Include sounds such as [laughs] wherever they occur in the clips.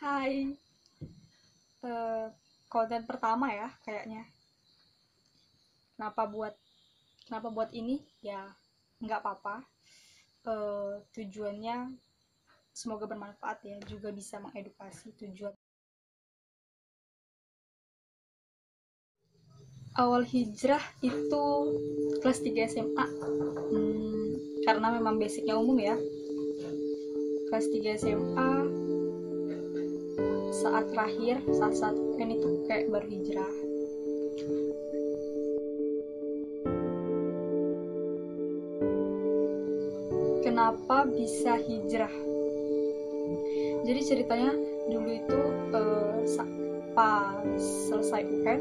Hai. Eh, konten pertama ya kayaknya. Kenapa buat kenapa buat ini? Ya nggak apa-apa. Eh, tujuannya semoga bermanfaat ya, juga bisa mengedukasi tujuan. Awal hijrah itu kelas 3 SMA. Hmm, karena memang basicnya umum ya. Kelas 3 SMA saat terakhir saat saat kan itu kayak baru hijrah kenapa bisa hijrah? Jadi ceritanya dulu itu uh, pas selesai UN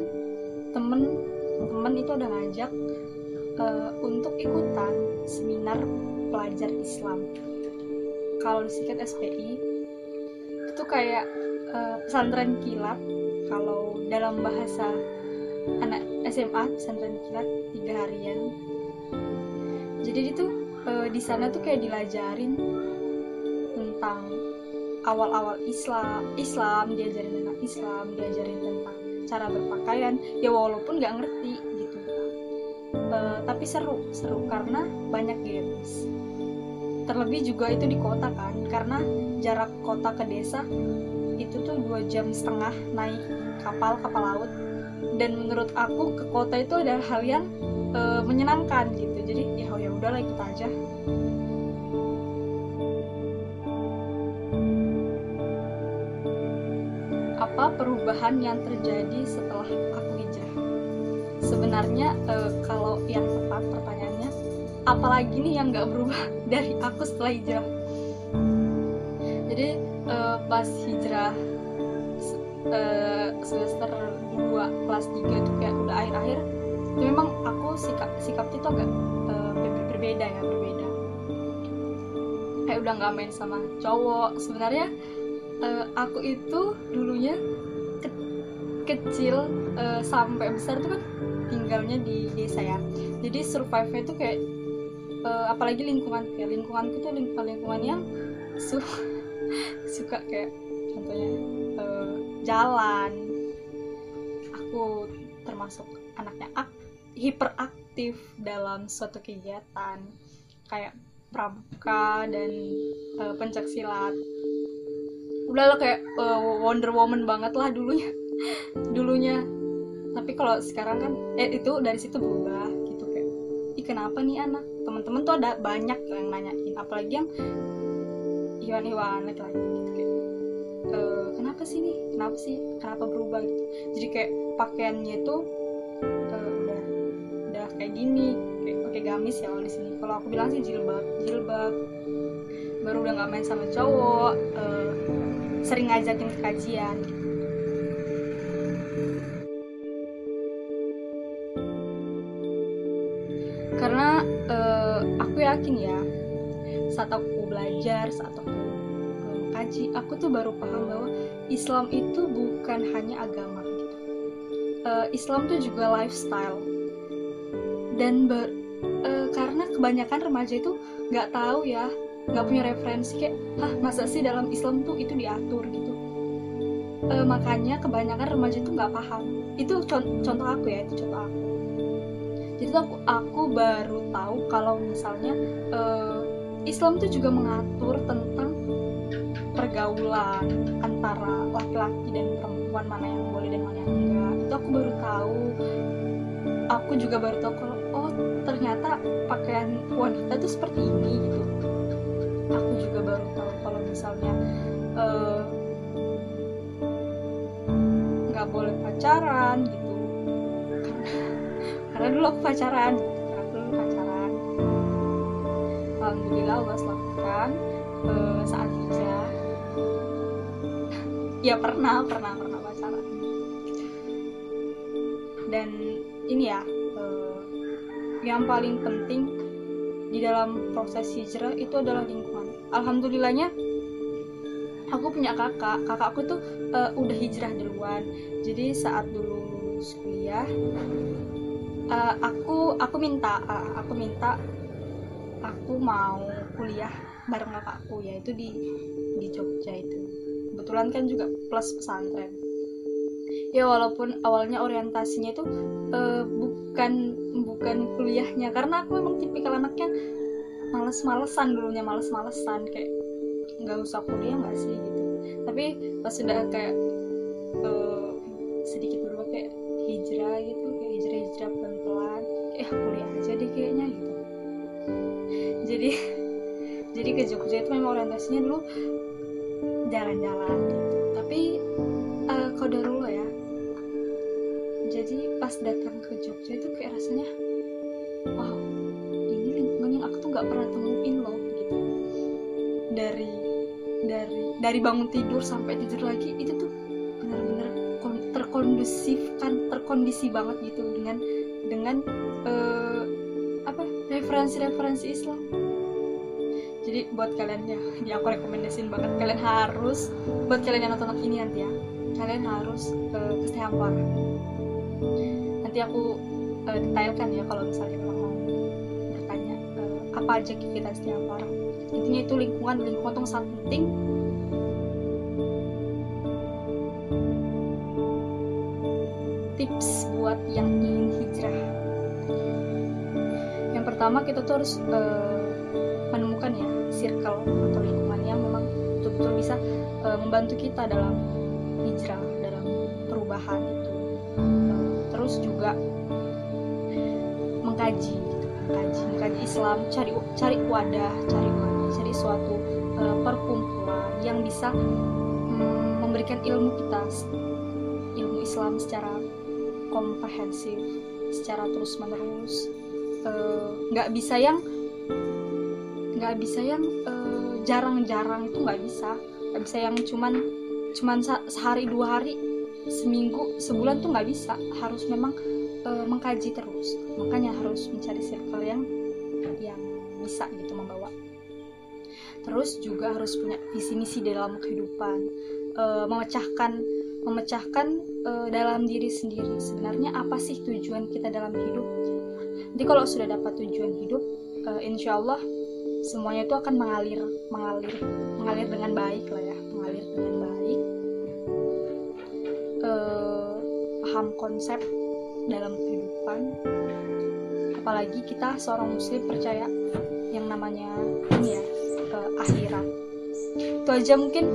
temen temen itu udah ngajak uh, untuk ikutan seminar pelajar Islam. Kalau disingkat SPI itu kayak uh, pesantren kilat. Kalau dalam bahasa anak SMA pesantren kilat tiga harian. Jadi itu uh, di sana tuh kayak dilajarin tentang awal-awal Islam Islam diajarin tentang Islam diajarin tentang cara berpakaian. Ya walaupun nggak ngerti gitu. Uh, tapi seru seru karena banyak terlebih juga itu di kota kan karena jarak kota ke desa itu tuh dua jam setengah naik kapal kapal laut. Dan menurut aku ke kota itu adalah hal yang e, menyenangkan gitu. Jadi ya ya udahlah ikut aja. Apa perubahan yang terjadi setelah aku hijrah sebenarnya e, kalau yang tepat pertanyaannya apalagi nih yang nggak berubah [laughs] dari aku setelah hijrah. Jadi uh, pas hijrah uh, semester 2 kelas 3 itu kayak udah akhir-akhir itu memang aku sikap sikap itu agak uh, berbeda ya berbeda. Kayak udah nggak main sama cowok. Sebenarnya uh, aku itu dulunya ke kecil uh, sampai besar tuh kan tinggalnya di desa ya. Jadi survive-nya itu kayak uh, apalagi lingkungan kayak lingkunganku tuh lingkungan lingkungan yang su [laughs] suka kayak contohnya uh, jalan. Aku termasuk anaknya ak hiperaktif dalam suatu kegiatan kayak pramuka dan uh, pencak silat udahlah kayak uh, Wonder Woman banget lah dulunya [laughs] dulunya. Tapi kalau sekarang kan eh itu dari situ berubah gitu kayak ih kenapa nih anak teman-teman tuh ada banyak yang nanyain apalagi yang hewan-hewan lagi gitu kayak e, kenapa sih nih? Kenapa sih? Kenapa berubah? gitu. Jadi kayak pakaiannya itu e, udah udah kayak gini kayak pakai gamis ya kalau di sini. Kalau aku bilang sih jilbab jilbab. Baru udah nggak main sama cowok e, sering ngajakin ke kajian. karena yakin ya saat aku belajar saat aku kaji aku tuh baru paham bahwa Islam itu bukan hanya agama gitu. Uh, Islam tuh juga lifestyle. Dan ber, uh, karena kebanyakan remaja itu nggak tahu ya nggak punya referensi kayak ah masa sih dalam Islam tuh itu diatur? gitu. Uh, makanya kebanyakan remaja itu nggak paham. Itu contoh aku ya itu contoh aku jadi aku aku baru tahu kalau misalnya uh, Islam itu juga mengatur tentang pergaulan antara laki-laki dan perempuan mana yang boleh dan mana yang enggak. Itu aku baru tahu. Aku juga baru tahu kalau oh ternyata pakaian wanita itu seperti ini gitu. Aku juga baru tahu kalau misalnya nggak uh, boleh pacaran gitu karena dulu aku pacaran? Dulu pacaran. Alhamdulillah Allah selamatkan uh, saat hijrah. [laughs] Ya pernah pernah pernah pacaran. Dan ini ya uh, yang paling penting di dalam proses hijrah itu adalah lingkungan. Alhamdulillahnya aku punya kakak. Kakakku tuh uh, udah hijrah duluan. Jadi saat dulu kuliah uh, aku aku minta uh, aku minta aku mau kuliah bareng kakakku yaitu di di Jogja itu. Kebetulan kan juga plus pesantren. Ya walaupun awalnya orientasinya itu uh, bukan bukan kuliahnya. Karena aku memang tipikal anaknya males-malesan dulunya males-malesan. Kayak nggak usah kuliah nggak sih? Gitu. Tapi pas sudah kayak uh, sedikit berubah kayak hijrah gitu kayak hijrah hijrah pelan pelan eh kuliah aja deh kayaknya gitu. Jadi [laughs] jadi ke Jogja itu memang orientasinya dulu jalan-jalan gitu. Tapi uh, dulu ya. Jadi pas datang ke Jogja itu kayak rasanya wow ini lingkungan yang aku tuh nggak pernah temuin loh gitu. Dari dari dari bangun tidur sampai tidur lagi itu tuh terkondusifkan terkondisi banget gitu dengan dengan uh, apa referensi-referensi Islam. Jadi buat kalian ya di [laughs] aku rekomendasiin banget. Kalian harus buat kalian yang nonton ini nanti ya kalian harus ke Sehampara nanti aku uh, detailkan ya kalau misalnya memang mau bertanya uh, apa aja kita Sehampara intinya itu lingkungan lingkungan itu sangat penting tips buat yang ingin hijrah? Yang pertama kita tuh harus uh, menemukan ya circle atau lingkungan yang memang betul-betul bisa uh, membantu kita dalam hijrah dalam perubahan itu. Terus juga mengkaji gitu, mengkaji mengkaji Islam cari cari wadah cari wadah cari suatu uh, perkumpulan yang bisa um, memberikan ilmu kita ilmu Islam secara komprehensif secara terus menerus nggak uh, bisa yang nggak bisa yang eh, jarang-jarang itu nggak bisa. Nggak bisa yang cuman cuman sehari dua hari seminggu sebulan tuh nggak bisa. Harus memang uh, mengkaji terus. Makanya harus mencari circle yang yang bisa gitu membawa. Terus juga harus punya visi misi dalam kehidupan. Uh, memecahkan memecahkan uh, dalam diri sendiri. Sebenarnya apa sih tujuan kita dalam hidup? Jadi kalau sudah dapat tujuan hidup uh, insya Allah semuanya itu akan mengalir mengalir mengalir dengan baik lah ya mengalir dengan baik. Uh, paham konsep dalam kehidupan. Apalagi kita seorang muslim percaya yang namanya ini ya uh, akhirat. Itu aja mungkin